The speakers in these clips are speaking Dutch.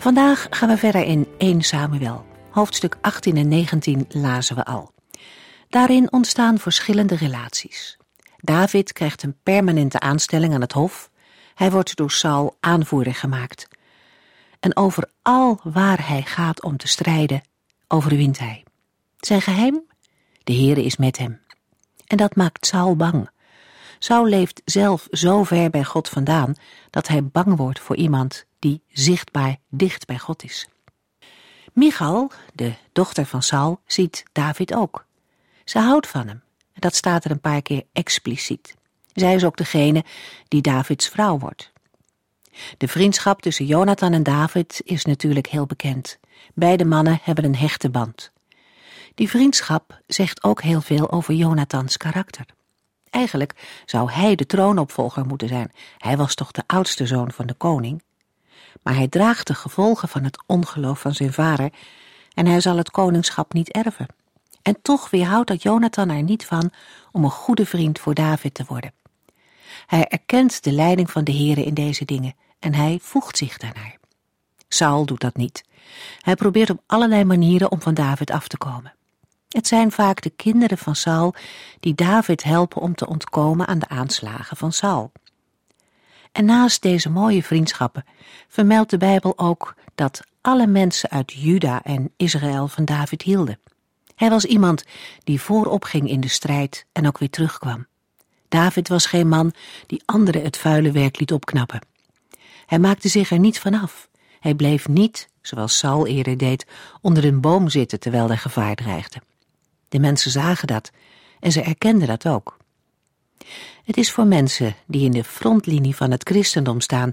Vandaag gaan we verder in 1 Samuel. Hoofdstuk 18 en 19 lazen we al. Daarin ontstaan verschillende relaties. David krijgt een permanente aanstelling aan het hof. Hij wordt door Saul aanvoerder gemaakt. En overal waar hij gaat om te strijden, overwint hij. Zijn geheim? De Heere is met hem. En dat maakt Saul bang. Saul leeft zelf zo ver bij God vandaan dat hij bang wordt voor iemand die zichtbaar dicht bij God is. Michal, de dochter van Saul, ziet David ook. Ze houdt van hem. Dat staat er een paar keer expliciet. Zij is ook degene die Davids vrouw wordt. De vriendschap tussen Jonathan en David is natuurlijk heel bekend. Beide mannen hebben een hechte band. Die vriendschap zegt ook heel veel over Jonathans karakter. Eigenlijk zou hij de troonopvolger moeten zijn. Hij was toch de oudste zoon van de koning? Maar hij draagt de gevolgen van het ongeloof van zijn vader en hij zal het koningschap niet erven. En toch weerhoudt dat Jonathan er niet van om een goede vriend voor David te worden. Hij erkent de leiding van de Here in deze dingen en hij voegt zich daarnaar. Saul doet dat niet. Hij probeert op allerlei manieren om van David af te komen. Het zijn vaak de kinderen van Saul die David helpen om te ontkomen aan de aanslagen van Saul. En naast deze mooie vriendschappen vermeldt de Bijbel ook dat alle mensen uit Juda en Israël van David hielden. Hij was iemand die voorop ging in de strijd en ook weer terugkwam. David was geen man die anderen het vuile werk liet opknappen. Hij maakte zich er niet vanaf. Hij bleef niet, zoals Saul eerder deed, onder een boom zitten terwijl er gevaar dreigde. De mensen zagen dat en ze erkenden dat ook. Het is voor mensen die in de frontlinie van het christendom staan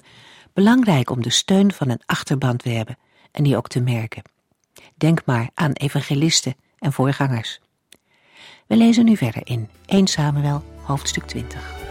belangrijk om de steun van een achterban te hebben en die ook te merken. Denk maar aan evangelisten en voorgangers. We lezen nu verder in 1 Samuel hoofdstuk 20.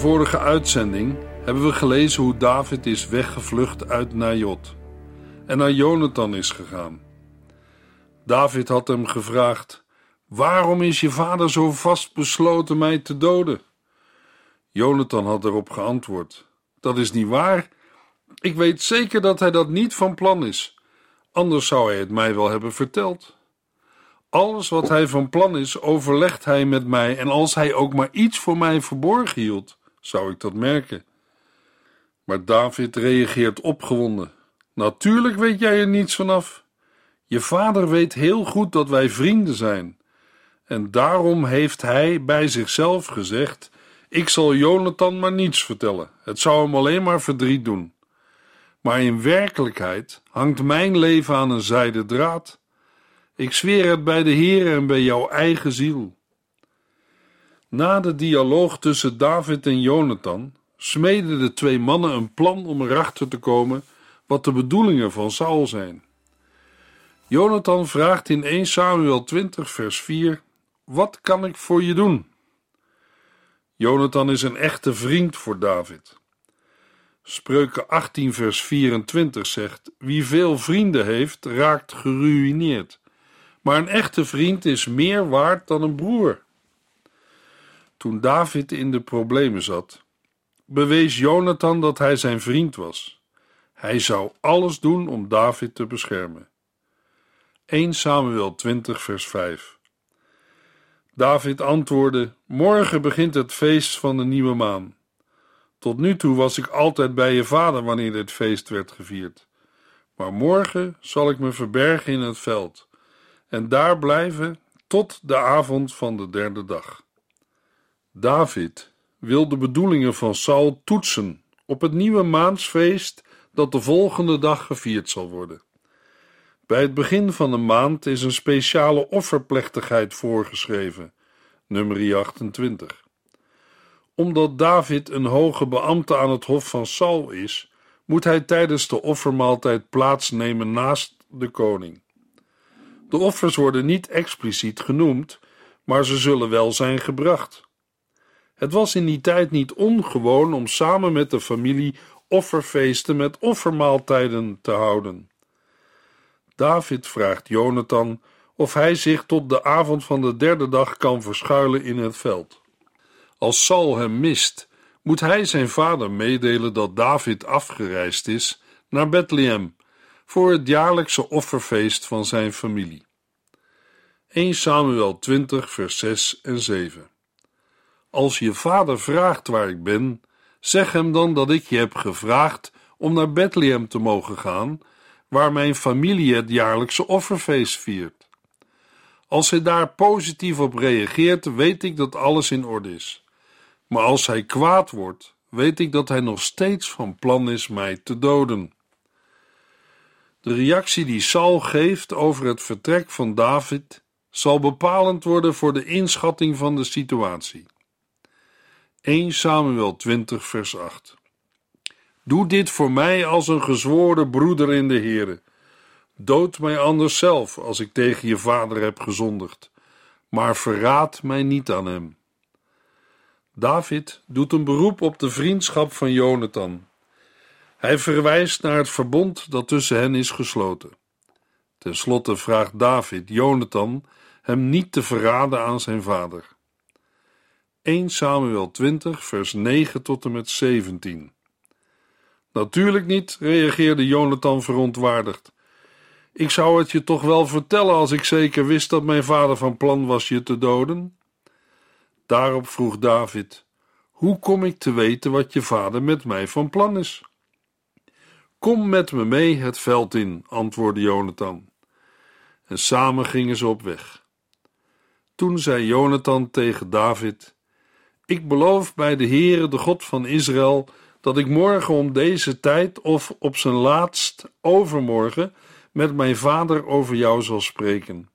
Vorige uitzending hebben we gelezen hoe David is weggevlucht uit Najot en naar Jonathan is gegaan. David had hem gevraagd: Waarom is je vader zo vastbesloten mij te doden? Jonathan had erop geantwoord: Dat is niet waar. Ik weet zeker dat hij dat niet van plan is, anders zou hij het mij wel hebben verteld. Alles wat hij van plan is, overlegt hij met mij, en als hij ook maar iets voor mij verborgen hield, zou ik dat merken. Maar David reageert opgewonden. Natuurlijk weet jij er niets vanaf. Je vader weet heel goed dat wij vrienden zijn. En daarom heeft hij bij zichzelf gezegd: Ik zal Jonathan maar niets vertellen. Het zou hem alleen maar verdriet doen. Maar in werkelijkheid hangt mijn leven aan een zijden draad. Ik zweer het bij de Heer en bij jouw eigen ziel. Na de dialoog tussen David en Jonathan smeden de twee mannen een plan om erachter te komen wat de bedoelingen van Saul zijn. Jonathan vraagt in 1 Samuel 20, vers 4: Wat kan ik voor je doen? Jonathan is een echte vriend voor David. Spreuken 18, vers 24 zegt: Wie veel vrienden heeft, raakt geruïneerd. Maar een echte vriend is meer waard dan een broer. Toen David in de problemen zat, bewees Jonathan dat hij zijn vriend was. Hij zou alles doen om David te beschermen. 1 Samuel 20, vers 5. David antwoordde: Morgen begint het feest van de nieuwe maan. Tot nu toe was ik altijd bij je vader wanneer dit feest werd gevierd. Maar morgen zal ik me verbergen in het veld en daar blijven tot de avond van de derde dag. David wil de bedoelingen van Saul toetsen op het nieuwe maansfeest dat de volgende dag gevierd zal worden. Bij het begin van de maand is een speciale offerplechtigheid voorgeschreven, nummer 28. Omdat David een hoge beambte aan het hof van Saul is, moet hij tijdens de offermaaltijd plaatsnemen naast de koning. De offers worden niet expliciet genoemd, maar ze zullen wel zijn gebracht. Het was in die tijd niet ongewoon om samen met de familie offerfeesten met offermaaltijden te houden. David vraagt Jonathan of hij zich tot de avond van de derde dag kan verschuilen in het veld. Als Saul hem mist, moet hij zijn vader meedelen dat David afgereisd is naar Bethlehem voor het jaarlijkse offerfeest van zijn familie. 1 Samuel 20, vers 6 en 7. Als je vader vraagt waar ik ben, zeg hem dan dat ik je heb gevraagd om naar Bethlehem te mogen gaan, waar mijn familie het jaarlijkse offerfeest viert. Als hij daar positief op reageert, weet ik dat alles in orde is. Maar als hij kwaad wordt, weet ik dat hij nog steeds van plan is mij te doden. De reactie die Saul geeft over het vertrek van David zal bepalend worden voor de inschatting van de situatie. 1 Samuel 20, vers 8. Doe dit voor mij als een gezworen broeder in de Heere. Dood mij anders zelf als ik tegen je vader heb gezondigd, maar verraad mij niet aan hem. David doet een beroep op de vriendschap van Jonathan. Hij verwijst naar het verbond dat tussen hen is gesloten. Ten slotte vraagt David Jonathan hem niet te verraden aan zijn vader. 1 Samuel 20, vers 9 tot en met 17. Natuurlijk niet, reageerde Jonathan verontwaardigd. Ik zou het je toch wel vertellen als ik zeker wist dat mijn vader van plan was je te doden? Daarop vroeg David: Hoe kom ik te weten wat je vader met mij van plan is? Kom met me mee het veld in, antwoordde Jonathan. En samen gingen ze op weg. Toen zei Jonathan tegen David: Ik beloof bij de Heere, de God van Israël, dat ik morgen om deze tijd of op zijn laatst overmorgen met mijn vader over jou zal spreken.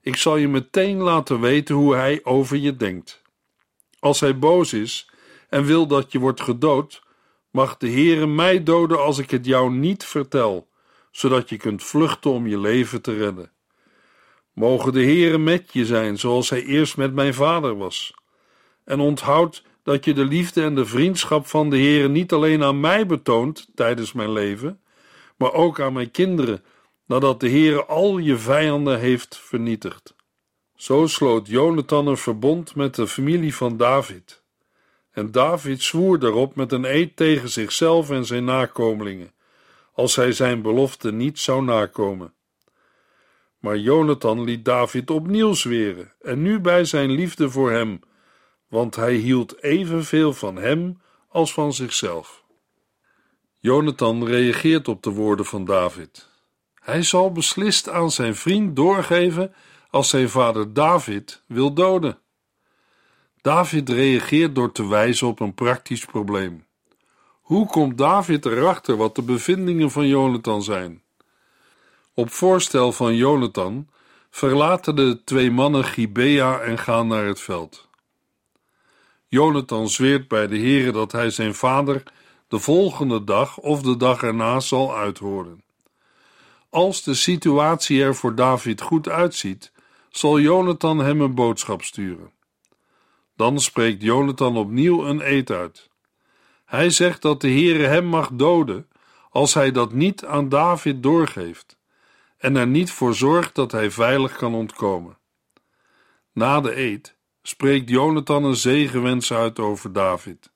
Ik zal je meteen laten weten hoe hij over je denkt. Als hij boos is en wil dat je wordt gedood, mag de Heere mij doden als ik het jou niet vertel, zodat je kunt vluchten om je leven te redden. Mogen de Heere met je zijn, zoals hij eerst met mijn vader was. En onthoud dat je de liefde en de vriendschap van de Heere niet alleen aan mij betoont tijdens mijn leven, maar ook aan mijn kinderen, nadat de Heere al je vijanden heeft vernietigd. Zo sloot Jonathan een verbond met de familie van David. En David zwoer daarop met een eed tegen zichzelf en zijn nakomelingen, als hij zijn belofte niet zou nakomen. Maar Jonathan liet David opnieuw zweren, en nu bij zijn liefde voor hem, want hij hield evenveel van hem als van zichzelf. Jonathan reageert op de woorden van David. Hij zal beslist aan zijn vriend doorgeven als zijn vader David wil doden. David reageert door te wijzen op een praktisch probleem. Hoe komt David erachter wat de bevindingen van Jonathan zijn? Op voorstel van Jonathan verlaten de twee mannen Gibea en gaan naar het veld. Jonathan zweert bij de Heere dat hij zijn vader de volgende dag of de dag erna zal uithoren. Als de situatie er voor David goed uitziet, zal Jonathan hem een boodschap sturen. Dan spreekt Jonathan opnieuw een eed uit. Hij zegt dat de Heere hem mag doden als hij dat niet aan David doorgeeft en er niet voor zorgt dat hij veilig kan ontkomen. Na de eed spreekt Jonathan een zegenwens uit over David.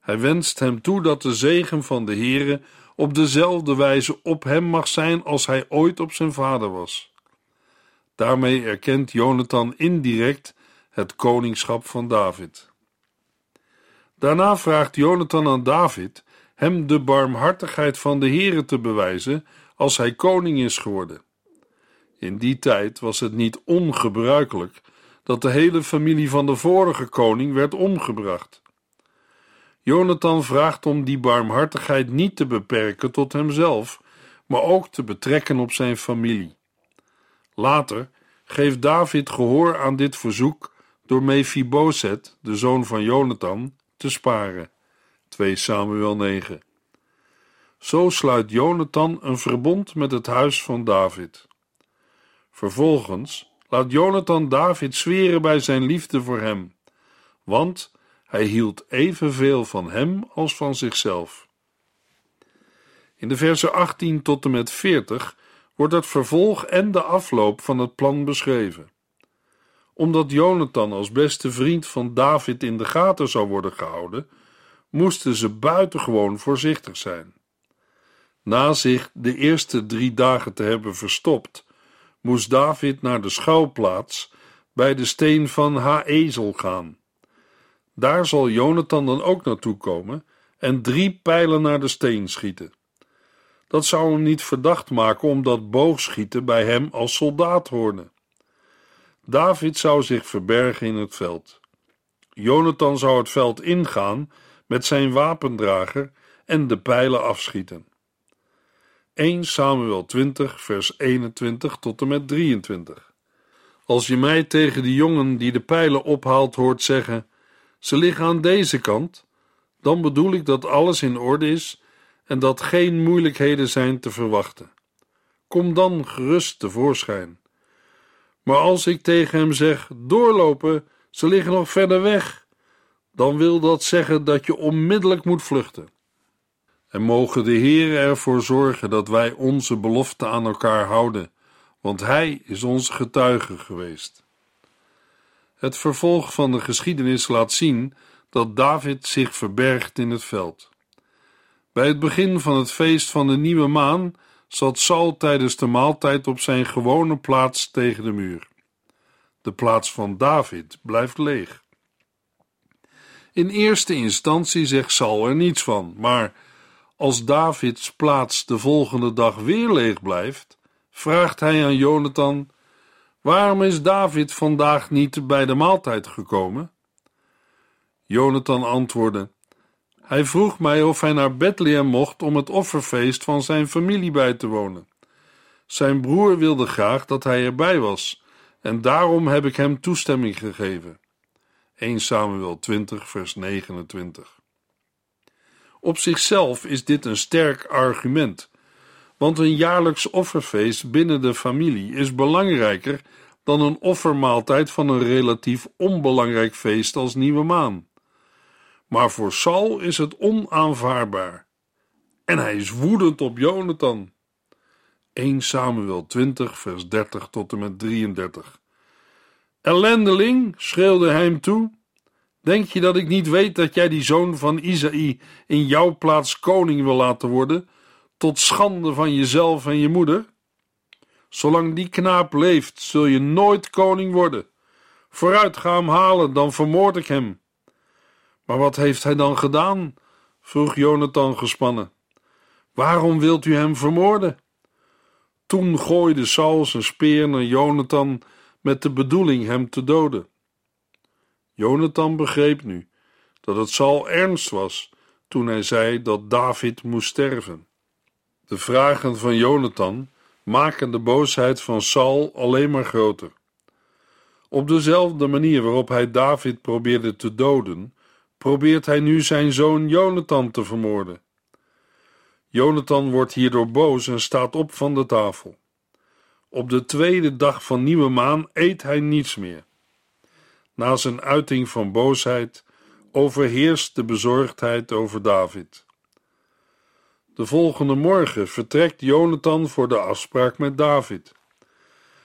Hij wenst hem toe dat de zegen van de Heere op dezelfde wijze op hem mag zijn als hij ooit op zijn vader was. Daarmee erkent Jonathan indirect het koningschap van David. Daarna vraagt Jonathan aan David hem de barmhartigheid van de Heere te bewijzen als hij koning is geworden. In die tijd was het niet ongebruikelijk dat de hele familie van de vorige koning werd omgebracht. Jonathan vraagt om die barmhartigheid niet te beperken tot hemzelf, maar ook te betrekken op zijn familie. Later geeft David gehoor aan dit verzoek door Mephiboset, de zoon van Jonathan, te sparen. 2 Samuel 9. Zo sluit Jonathan een verbond met het huis van David. Vervolgens laat Jonathan David zweren bij zijn liefde voor hem, want hij hield evenveel van hem als van zichzelf. In de versen 18 tot en met 40 wordt het vervolg en de afloop van het plan beschreven. Omdat Jonathan als beste vriend van David in de gaten zou worden gehouden, moesten ze buitengewoon voorzichtig zijn. Na zich de eerste drie dagen te hebben verstopt, moest David naar de schouwplaats bij de steen van Haezel gaan. Daar zal Jonathan dan ook naartoe komen en drie pijlen naar de steen schieten. Dat zou hem niet verdacht maken omdat boogschieten bij hem als soldaat hoorde. David zou zich verbergen in het veld. Jonathan zou het veld ingaan met zijn wapendrager en de pijlen afschieten. 1 Samuel 20, vers 21 tot en met 23. Als je mij tegen de jongen die de pijlen ophaalt hoort zeggen: Ze liggen aan deze kant, dan bedoel ik dat alles in orde is en dat geen moeilijkheden zijn te verwachten. Kom dan gerust tevoorschijn. Maar als ik tegen hem zeg: Doorlopen, ze liggen nog verder weg, dan wil dat zeggen dat je onmiddellijk moet vluchten. En mogen de Heer ervoor zorgen dat wij onze belofte aan elkaar houden, want Hij is onze getuige geweest. Het vervolg van de geschiedenis laat zien dat David zich verbergt in het veld. Bij het begin van het feest van de nieuwe maan zat Saul tijdens de maaltijd op zijn gewone plaats tegen de muur. De plaats van David blijft leeg. In eerste instantie zegt Saul er niets van, maar als Davids plaats de volgende dag weer leeg blijft, vraagt hij aan Jonathan: Waarom is David vandaag niet bij de maaltijd gekomen? Jonathan antwoordde: Hij vroeg mij of hij naar Bethlehem mocht om het offerfeest van zijn familie bij te wonen. Zijn broer wilde graag dat hij erbij was, en daarom heb ik hem toestemming gegeven. 1 Samuel 20, vers 29. Op zichzelf is dit een sterk argument, want een jaarlijks offerfeest binnen de familie is belangrijker dan een offermaaltijd van een relatief onbelangrijk feest als Nieuwe Maan. Maar voor Saul is het onaanvaardbaar. En hij is woedend op Jonathan. 1 Samuel 20, vers 30 tot en met 33. Ellendeling, schreeuwde hij hem toe. Denk je dat ik niet weet dat jij die zoon van Isaï in jouw plaats koning wil laten worden, tot schande van jezelf en je moeder? Zolang die knaap leeft, zul je nooit koning worden. Vooruit, ga hem halen, dan vermoord ik hem. Maar wat heeft hij dan gedaan? vroeg Jonathan gespannen. Waarom wilt u hem vermoorden? Toen gooide Saul zijn speer naar Jonathan met de bedoeling hem te doden. Jonathan begreep nu dat het Saul ernst was toen hij zei dat David moest sterven. De vragen van Jonathan maken de boosheid van Saul alleen maar groter. Op dezelfde manier waarop hij David probeerde te doden, probeert hij nu zijn zoon Jonathan te vermoorden. Jonathan wordt hierdoor boos en staat op van de tafel. Op de tweede dag van nieuwe maan eet hij niets meer. Na zijn uiting van boosheid overheerst de bezorgdheid over David. De volgende morgen vertrekt Jonathan voor de afspraak met David.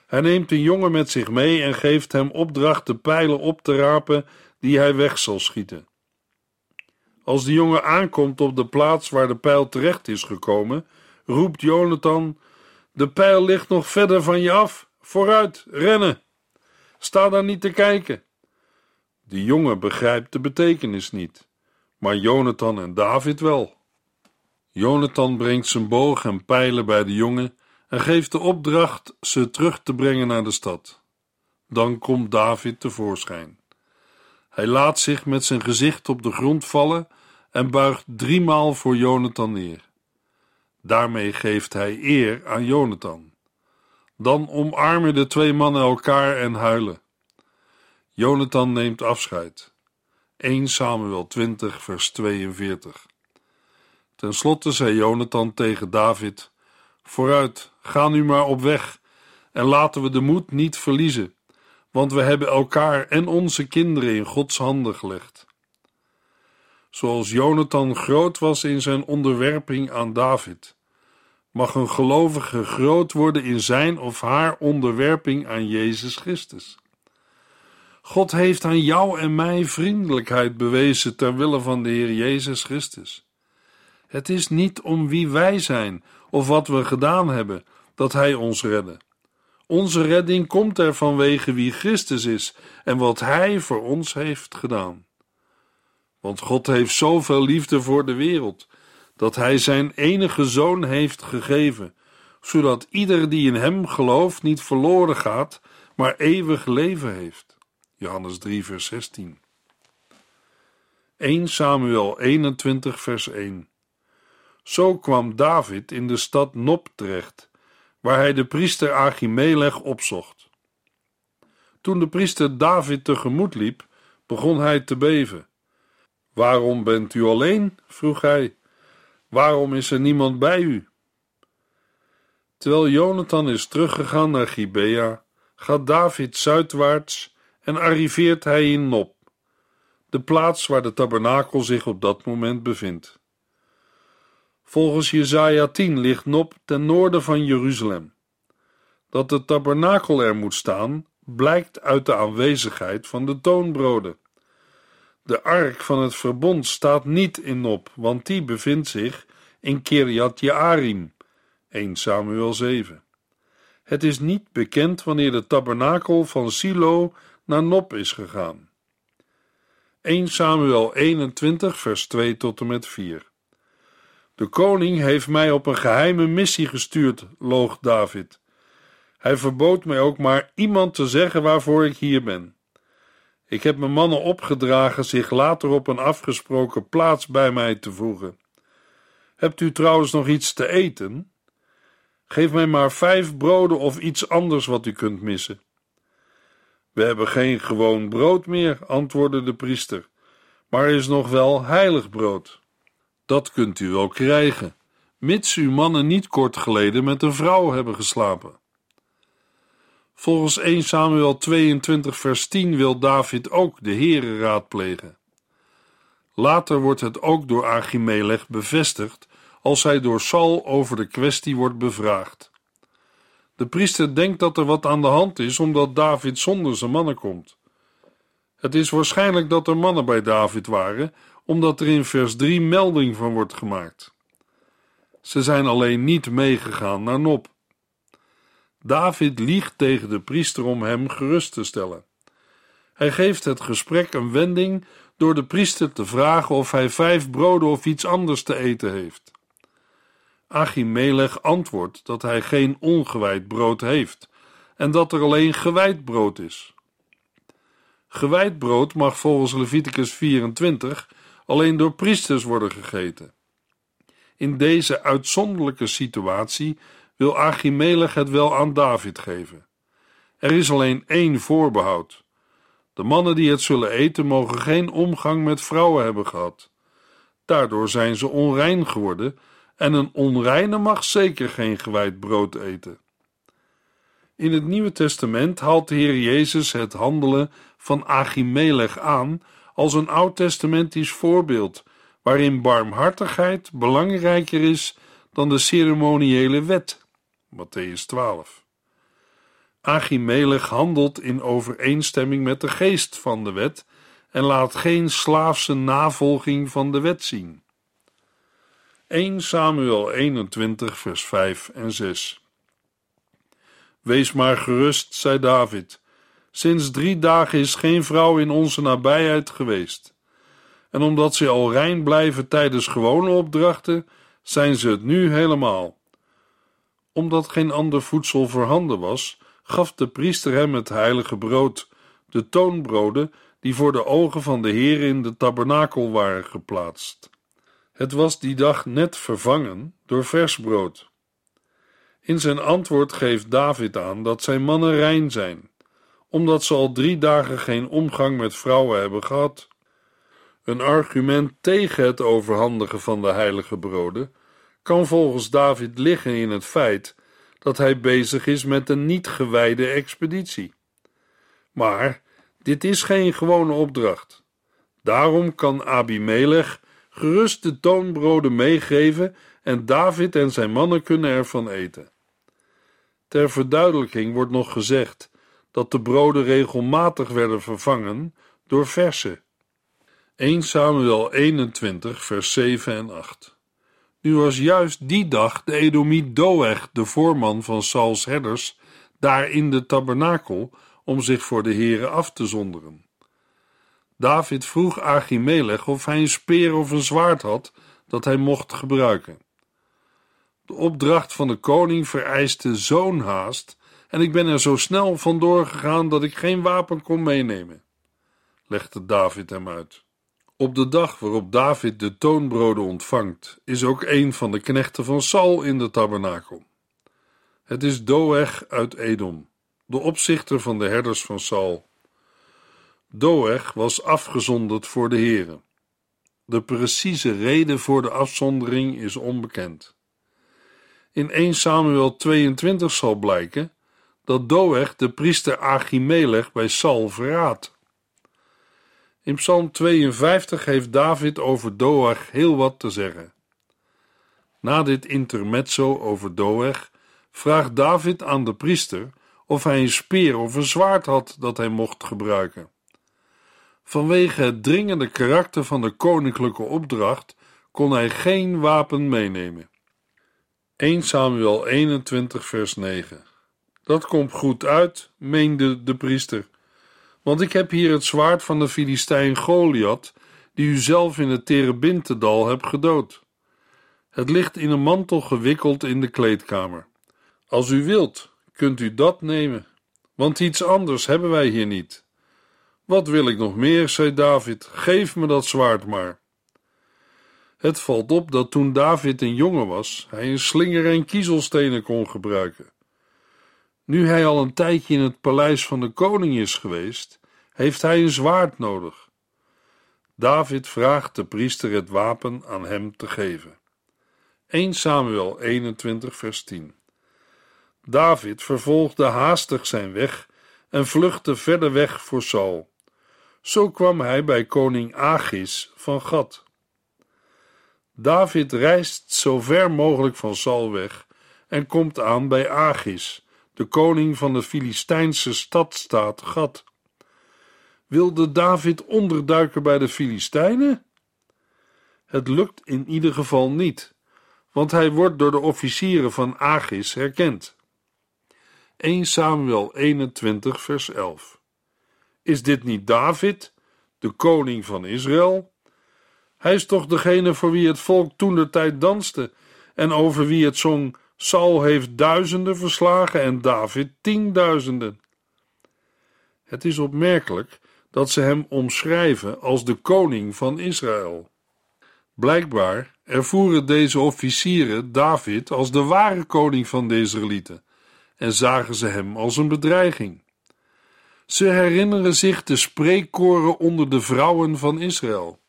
Hij neemt een jongen met zich mee en geeft hem opdracht de pijlen op te rapen die hij weg zal schieten. Als de jongen aankomt op de plaats waar de pijl terecht is gekomen, roept Jonathan: De pijl ligt nog verder van je af, vooruit, rennen! Sta daar niet te kijken. De jongen begrijpt de betekenis niet, maar Jonathan en David wel. Jonathan brengt zijn boog en pijlen bij de jongen en geeft de opdracht ze terug te brengen naar de stad. Dan komt David tevoorschijn. Hij laat zich met zijn gezicht op de grond vallen en buigt driemaal voor Jonathan neer. Daarmee geeft hij eer aan Jonathan. Dan omarmen de twee mannen elkaar en huilen. Jonathan neemt afscheid. 1 Samuel 20, vers 42. Ten slotte zei Jonathan tegen David: Vooruit, ga nu maar op weg en laten we de moed niet verliezen, want we hebben elkaar en onze kinderen in Gods handen gelegd. Zoals Jonathan groot was in zijn onderwerping aan David, mag een gelovige groot worden in zijn of haar onderwerping aan Jezus Christus. God heeft aan jou en mij vriendelijkheid bewezen ter wille van de Heer Jezus Christus. Het is niet om wie wij zijn of wat we gedaan hebben dat Hij ons redde. Onze redding komt er vanwege wie Christus is en wat Hij voor ons heeft gedaan. Want God heeft zoveel liefde voor de wereld, dat Hij Zijn enige Zoon heeft gegeven, zodat ieder die in Hem gelooft niet verloren gaat, maar eeuwig leven heeft. Johannes 3, vers 16. 1 Samuel 21, vers 1. Zo kwam David in de stad Nop terecht, waar hij de priester Achimelech opzocht. Toen de priester David tegemoet liep, begon hij te beven. Waarom bent u alleen? vroeg hij. Waarom is er niemand bij u? Terwijl Jonathan is teruggegaan naar Gibea, gaat David zuidwaarts en arriveert hij in Nop, de plaats waar de tabernakel zich op dat moment bevindt. Volgens Jesaja 10 ligt Nop ten noorden van Jeruzalem. Dat de tabernakel er moet staan, blijkt uit de aanwezigheid van de toonbroden. De ark van het verbond staat niet in Nop, want die bevindt zich in Kirjat Jearim, 1 Samuel 7. Het is niet bekend wanneer de tabernakel van Silo naar Nop is gegaan. 1 Samuel 21, vers 2 tot en met 4. De koning heeft mij op een geheime missie gestuurd, loog David. Hij verbood mij ook maar iemand te zeggen waarvoor ik hier ben. Ik heb mijn mannen opgedragen zich later op een afgesproken plaats bij mij te voegen. Hebt u trouwens nog iets te eten? Geef mij maar vijf broden of iets anders wat u kunt missen. We hebben geen gewoon brood meer, antwoordde de priester, maar er is nog wel heilig brood. Dat kunt u wel krijgen, mits uw mannen niet kort geleden met een vrouw hebben geslapen. Volgens 1 Samuel 22 vers 10 wil David ook de Heere raadplegen. Later wordt het ook door Achimelech bevestigd als hij door Saul over de kwestie wordt bevraagd. De priester denkt dat er wat aan de hand is omdat David zonder zijn mannen komt. Het is waarschijnlijk dat er mannen bij David waren, omdat er in vers 3 melding van wordt gemaakt. Ze zijn alleen niet meegegaan naar Nop. David liegt tegen de priester om hem gerust te stellen. Hij geeft het gesprek een wending door de priester te vragen of hij vijf broden of iets anders te eten heeft. Achimelech antwoordt dat hij geen ongewijd brood heeft en dat er alleen gewijd brood is. Gewijd brood mag volgens Leviticus 24 alleen door priesters worden gegeten. In deze uitzonderlijke situatie wil Achimelech het wel aan David geven. Er is alleen één voorbehoud. De mannen die het zullen eten mogen geen omgang met vrouwen hebben gehad. Daardoor zijn ze onrein geworden en een onreine mag zeker geen gewijd brood eten. In het Nieuwe Testament haalt de Heer Jezus het handelen van Achimelech aan als een oud-testamentisch voorbeeld waarin barmhartigheid belangrijker is dan de ceremoniële wet. Matthäus 12. Achimelech handelt in overeenstemming met de geest van de wet en laat geen slaafse navolging van de wet zien. 1 Samuel 21, vers 5 en 6. Wees maar gerust, zei David. Sinds drie dagen is geen vrouw in onze nabijheid geweest. En omdat ze al rein blijven tijdens gewone opdrachten, zijn ze het nu helemaal. Omdat geen ander voedsel voorhanden was, gaf de priester hem het heilige brood, de toonbroden die voor de ogen van de Heer in de tabernakel waren geplaatst. Het was die dag net vervangen door vers brood. In zijn antwoord geeft David aan dat zijn mannen rein zijn, omdat ze al drie dagen geen omgang met vrouwen hebben gehad. Een argument tegen het overhandigen van de heilige broden kan volgens David liggen in het feit dat hij bezig is met een niet gewijde expeditie. Maar dit is geen gewone opdracht. Daarom kan Abimelech gerust de toonbroden meegeven en David en zijn mannen kunnen ervan eten. Ter verduidelijking wordt nog gezegd dat de broden regelmatig werden vervangen door verse. 1 Samuel 21, vers 7 en 8. Nu was juist die dag de Edomiet Doeg, de voorman van Sauls herders, daar in de tabernakel om zich voor de heren af te zonderen. David vroeg Achimelech of hij een speer of een zwaard had dat hij mocht gebruiken. De opdracht van de koning vereiste zo'n haast en ik ben er zo snel vandoor gegaan dat ik geen wapen kon meenemen, legde David hem uit. Op de dag waarop David de toonbroden ontvangt, is ook een van de knechten van Saul in de tabernakel. Het is Doeg uit Edom, de opzichter van de herders van Saul. Doeg was afgezonderd voor de heren. De precieze reden voor de afzondering is onbekend. In 1 Samuel 22 zal blijken dat Doeg de priester Achimelech bij Saul verraadt. In Psalm 52 heeft David over Doeg heel wat te zeggen. Na dit intermezzo over Doeg vraagt David aan de priester of hij een speer of een zwaard had dat hij mocht gebruiken. Vanwege het dringende karakter van de koninklijke opdracht kon hij geen wapen meenemen. 1 Samuel 21, vers 9. Dat komt goed uit, meende de priester, want ik heb hier het zwaard van de Filistijn Goliath, die u zelf in het Terebintedal hebt gedood. Het ligt in een mantel gewikkeld in de kleedkamer. Als u wilt, kunt u dat nemen, want iets anders hebben wij hier niet. Wat wil ik nog meer, zei David, geef me dat zwaard maar. Het valt op dat toen David een jongen was, hij een slinger en kiezelstenen kon gebruiken. Nu hij al een tijdje in het paleis van de koning is geweest, heeft hij een zwaard nodig. David vraagt de priester het wapen aan hem te geven. 1 Samuel 21, vers 10. David vervolgde haastig zijn weg en vluchtte verder weg voor Saul. Zo kwam hij bij koning Agis van Gad. David reist zo ver mogelijk van Saul weg en komt aan bij Agis, de koning van de Filistijnse stadstaat Gad. Wilde David onderduiken bij de Filistijnen? Het lukt in ieder geval niet, want hij wordt door de officieren van Agis herkend. 1 Samuel 21, vers 11. Is dit niet David, de koning van Israël? Hij is toch degene voor wie het volk toen de tijd danste en over wie het zong: Saul heeft duizenden verslagen en David tienduizenden. Het is opmerkelijk dat ze hem omschrijven als de koning van Israël. Blijkbaar ervoeren deze officieren David als de ware koning van de Israëlieten en zagen ze hem als een bedreiging. Ze herinneren zich de spreekkoren onder de vrouwen van Israël.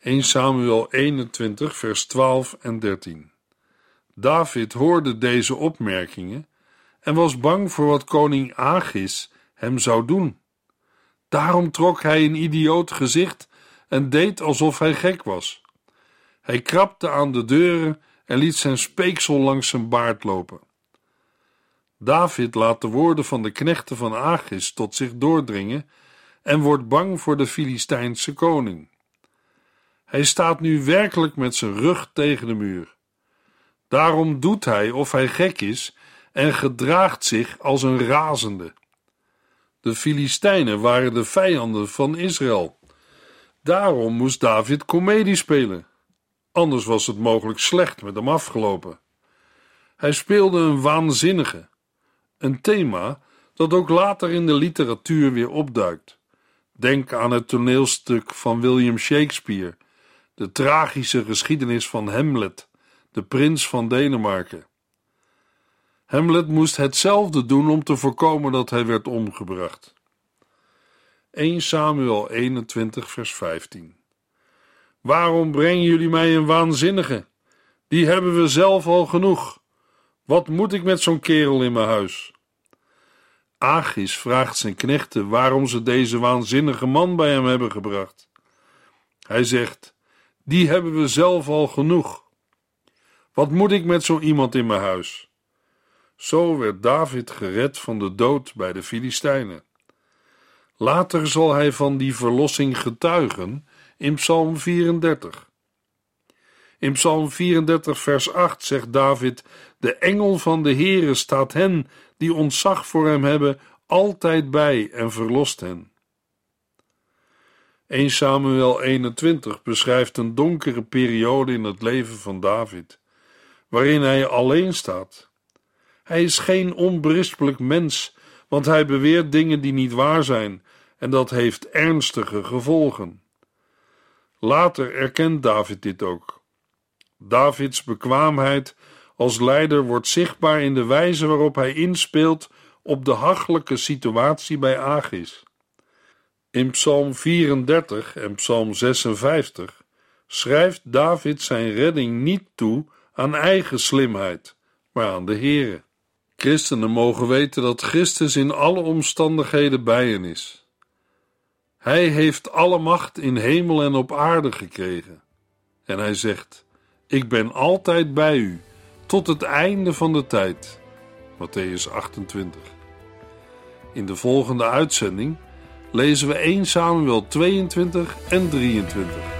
1 Samuel 21, vers 12 en 13. David hoorde deze opmerkingen en was bang voor wat koning Agis hem zou doen. Daarom trok hij een idioot gezicht en deed alsof hij gek was. Hij krabde aan de deuren en liet zijn speeksel langs zijn baard lopen. David laat de woorden van de knechten van Agis tot zich doordringen en wordt bang voor de Filistijnse koning. Hij staat nu werkelijk met zijn rug tegen de muur. Daarom doet hij of hij gek is en gedraagt zich als een razende. De Filistijnen waren de vijanden van Israël. Daarom moest David komedie spelen. Anders was het mogelijk slecht met hem afgelopen. Hij speelde een waanzinnige, een thema dat ook later in de literatuur weer opduikt. Denk aan het toneelstuk van William Shakespeare, de tragische geschiedenis van Hamlet, de prins van Denemarken. Hamlet moest hetzelfde doen om te voorkomen dat hij werd omgebracht. 1 Samuel 21, vers 15. Waarom brengen jullie mij een waanzinnige? Die hebben we zelf al genoeg. Wat moet ik met zo'n kerel in mijn huis? Agis vraagt zijn knechten waarom ze deze waanzinnige man bij hem hebben gebracht. Hij zegt: Die hebben we zelf al genoeg. Wat moet ik met zo iemand in mijn huis? Zo werd David gered van de dood bij de Filistijnen. Later zal hij van die verlossing getuigen in Psalm 34. In Psalm 34, vers 8 zegt David: De engel van de Heere staat hen die ontzag voor hem hebben, altijd bij en verlost hen. 1 Samuel 21 beschrijft een donkere periode in het leven van David, waarin hij alleen staat. Hij is geen onberispelijk mens, want hij beweert dingen die niet waar zijn, en dat heeft ernstige gevolgen. Later erkent David dit ook. Davids bekwaamheid als leider wordt zichtbaar in de wijze waarop hij inspeelt op de hachelijke situatie bij Agis. In Psalm 34 en Psalm 56 schrijft David zijn redding niet toe aan eigen slimheid, maar aan de Heere. Christenen mogen weten dat Christus in alle omstandigheden bij hen is. Hij heeft alle macht in hemel en op aarde gekregen. En hij zegt: Ik ben altijd bij u, tot het einde van de tijd. Matthäus 28. In de volgende uitzending lezen we 1 Samuel 22 en 23.